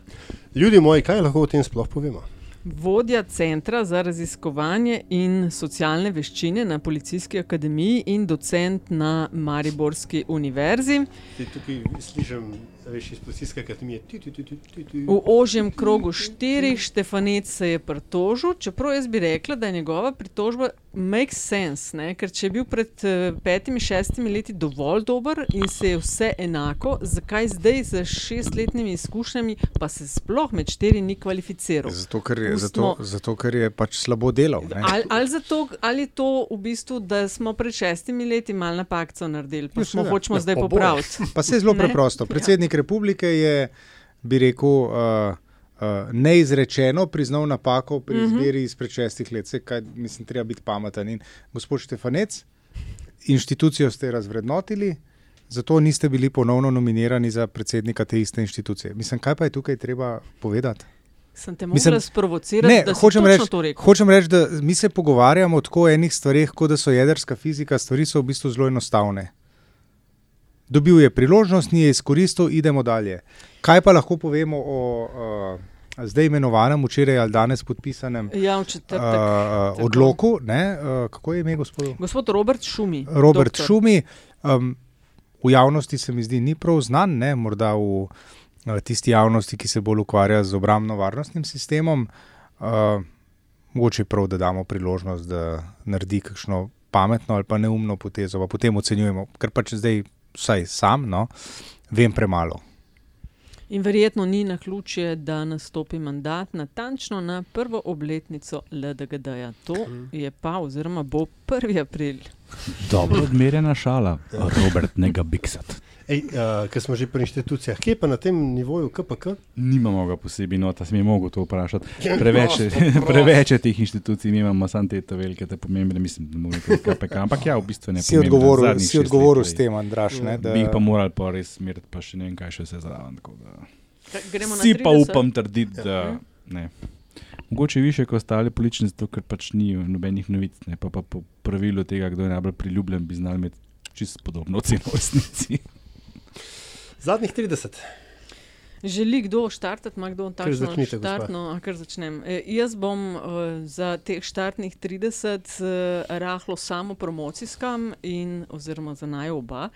Ljudje moji, kaj lahko o tem sploh povemo? Vodja Centra za raziskovanje in socialne veščine na Policijski akademiji in docent na Mariborski univerzi. Zdaj tukaj slišim, veš, iz policijske akademije. Tu, tu, tu, tu, tu, tu. V ožjem krogu štirih Štefanec se je pritožil, čeprav jaz bi rekla, da je njegova pritožba makes sense, ne? ker če je bil pred eh, petimi, šestimi leti dovolj dober in se je vse enako, zakaj zdaj z šestletnimi izkušnjami pa se sploh med štiri ni kvalificiral? Zato, ker je, Pustimo- zato, zato, ker je pač slabo delal. ne. Ali, ali, zato, ali je to v bistvu, da smo pred šestimi leti malo napakco naredili, pa Ja, smo hočemo Ja, zdaj popraviti? Pa se je zelo Ne? preprosto. Predsednik republike je, bi rekel, uh, uh, neizrečeno priznal napako pri Mhm. izbiri izpred šestih let. Se, kaj, mislim, treba biti pameten. In gospod Štefanec, inštitucijo ste razvrednotili. Zato niste bili ponovno nominirani za predsednika te iste inštitucije. Mislim, kaj pa je tukaj treba povedati? Sem te mogla sprovocirati, ne, da si hočem reči, to rekel. hočem reči, da mi se pogovarjamo tako o enih stvareh, kot da so jedrska fizika, stvari so v bistvu zelo enostavne. Dobil je priložnost, ni je izkoristil, idemo dalje. Kaj pa lahko povemo o uh, zdaj imenovanem, včeraj ali danes podpisanem Ja, četrtek. uh, Tako. odloku? Ne, uh, kako je ime gospodu? Gospod Robert Šumi. Robert doktor. Šumi. Um, v javnosti se mi zdi ni prav znan, ne? morda v uh, tisti javnosti, ki se bolj ukvarja z obrambno-varnostnim sistemom. Uh, mogoče je prav, da damo priložnost, da naredi kakšno pametno ali pa neumno potezo, pa potem ocenjujemo, ker pač zdaj, vsaj sam, no, vem premalo. In verjetno ni na ključje, da nastopi mandat natančno na prvo obletnico LDGD-ja. To je pa, oziroma bo 1. april. Dobro odmerjena šala, Robert, ne ga biksati. Ej, uh, ker smo že pri inštitucijah, kje pa na tem nivoju KPK? Nimamo ga posebej, no, ta sem jih mogel to vprašati. Ja, Preveč, prosto. preveč teh inštitucij, mi imamo samo te velike, te pomembne, mislim, da moramo biti KPK, ampak ja, v bistvu ne. Si odgovoril- si odgovoril s tem, Andraž, ne, da- Bi jih pa morali pa res smeriti, pa še ne vem, kaj še vse zraven. tako da- na Vsi pa 30? upam trditi, da Mhm. ne. Mogoče više kot ostale politične, zato ker pač ni nobenih novic, ne pa, pa po pravilu tega, kdo je najbolj priljubljen, bi znali imeti čisto podobno oceno v resnici. Zadnjih 30. Želi kdo štartati, ima kdo takšno začnite, gospa. štartno? A, kar začnem. E, jaz bom uh, za teh štartnih 30 uh, rahlo samo promocijskam in oziroma za naj oba.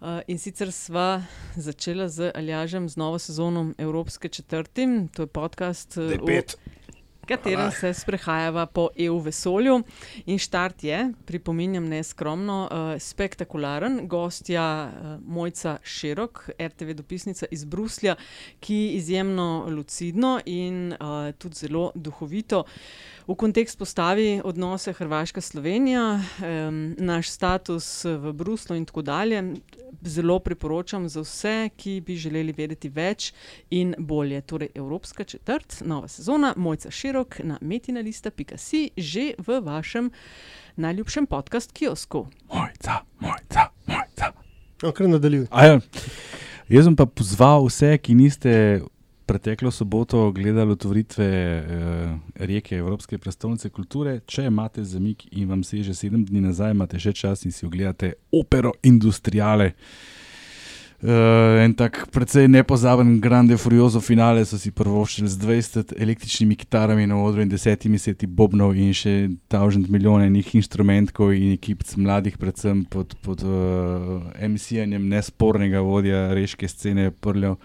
Uh, in sicer sva začela z Aljažem z novo sezono Evropske četrti, to je podcast, uh, v katerem se sprehajava po EU vesolju. In štart je, pripominjam neskromno, uh, spektakularen. Gostja uh, Mojca Širok, RTV dopisnica iz Bruslja, ki izjemno lucidno in uh, tudi zelo duhovito v kontekst postavi odnose Hrvaška-Slovenija, um, naš status v Bruslu in tako dalje. Zelo priporočam za vse, ki bi želeli vedeti več in bolje. Torej, Evropska četrt, nova sezona, Mojca Širok na metinalista.si, že v vašem najljubšem podcast kiosku. Mojca, mojca, mojca. No, kar nadaljuj. Ja, jaz sem pa pozval vse, ki niste preteklo soboto gledali otvoritve eh, reke Evropske prestolnice kulture. Če imate zamik in vam se že sedem dni nazaj, imate še čas in si ogledate opero Industriale. Uh, en tak precej nepozaben Grande Furioso finale so si prvoščili z 20 električnimi kitarami na odru in desetimi seti bobnov in še tavžent milijon enih inštrumentov in ekip mladih, predvsem pod, pod uh, emisijanjem nespornega vodja reške scene Prljo.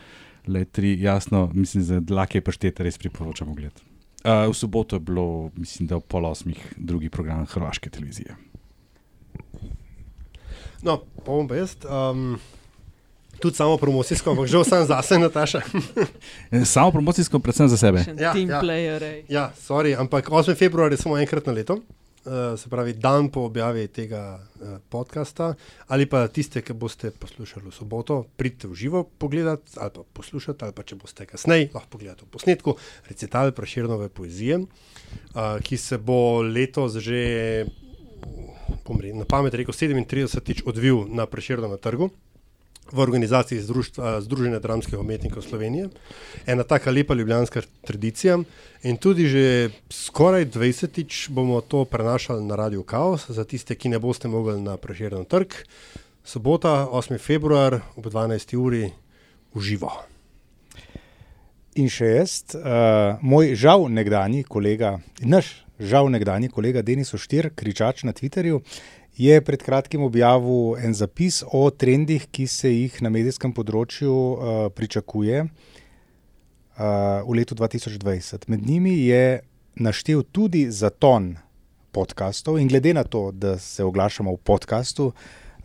Le tri, jasno, mislim, za dlake paštete res priporočam ogled. Uh, v soboto je bilo, mislim, da ob pol osmih drugi program Hrvaške televizije. No, pa bom pa jaz. Um, tudi samo promocijsko, ampak že vsem zase, Nataša. samo promocijsko, predvsem za sebe. Ja, Team ja. Ja, sorry, ampak 8. februar je samo enkrat na leto, se pravi dan po objavi tega uh, podcasta. Ali pa tiste, ki boste poslušali v soboto, pridite v živo pogledati ali pa poslušati, ali pa če boste kasneje, lahko pogledate v posnetku recital Praširnove poezije, uh, ki se bo letos že. Na pamet rekel, 37-tič odvil na Preširnem trgu v organizaciji Združstva, Združenja dramskih umetnikov Slovenije. Ena taka lepa ljubljanska tradicija. In tudi že skoraj 20-tič bomo to prenašali na Radio Chaos, za tiste, ki ne boste mogli na Preširjen trg. Sobota, 8. februar ob 12. uri v živo. In še jaz, uh, moj žal nekdani kolega, naš žal nekdani kolega Denis Oštir, kričač na Twitterju, je pred kratkim objavil en zapis o trendih, ki se jih na medijskem področju uh, pričakuje uh, v letu 2020. Med njimi je naštel tudi zaton podkastov in glede na to, da se oglašamo v podkastu.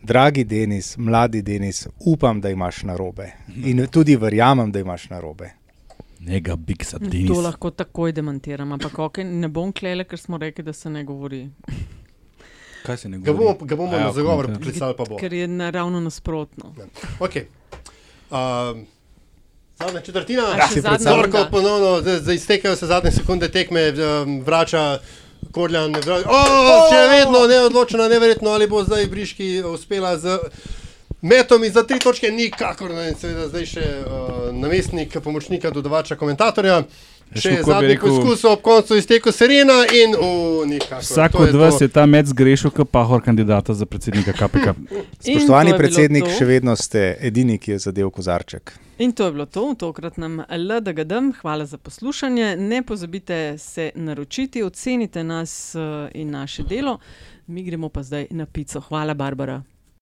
Dragi Denis, mladi Denis, upam, da imaš narobe. In tudi verjamem, da imaš narobe. Nega biksa, To Denis. lahko takoj demantiram, ampak okay, ne bom klele, ker smo rekli, da se ne govori. Kaj se ne Ga bomo, ga bomo Aja, na zagovor komentar. poklicali, pa bo. Ker je naravno nasprotno. Okay. Um, zadnja četrtina, A, Zorko runda. ponovno, iztekajo se zadnje sekunde tekme, um, vrača Korjan. Vrača, oh, še vedno neodločeno, neverjetno, ali bo zdaj Briški uspela z metom iz za tri točke, nikakor ne, in seveda zdaj še uh, namestnik pomočnika dodavača komentatorja. Še kako bi zadnji rekel- poskus ob koncu izteku Serena in uh, nikakor. Vsak od vas to. je ta med zgrešil, kot pahor kandidata za predsednika KPK. Spoštovani predsednik, to. še vedno ste edini, ki je zadev kozarček. In to je bilo to v tokratnem LDGD. Hvala za poslušanje. Ne pozabite se naročiti, ocenite nas eh, in naše delo. Mi gremo pa zdaj na pico. Hvala, Barbara.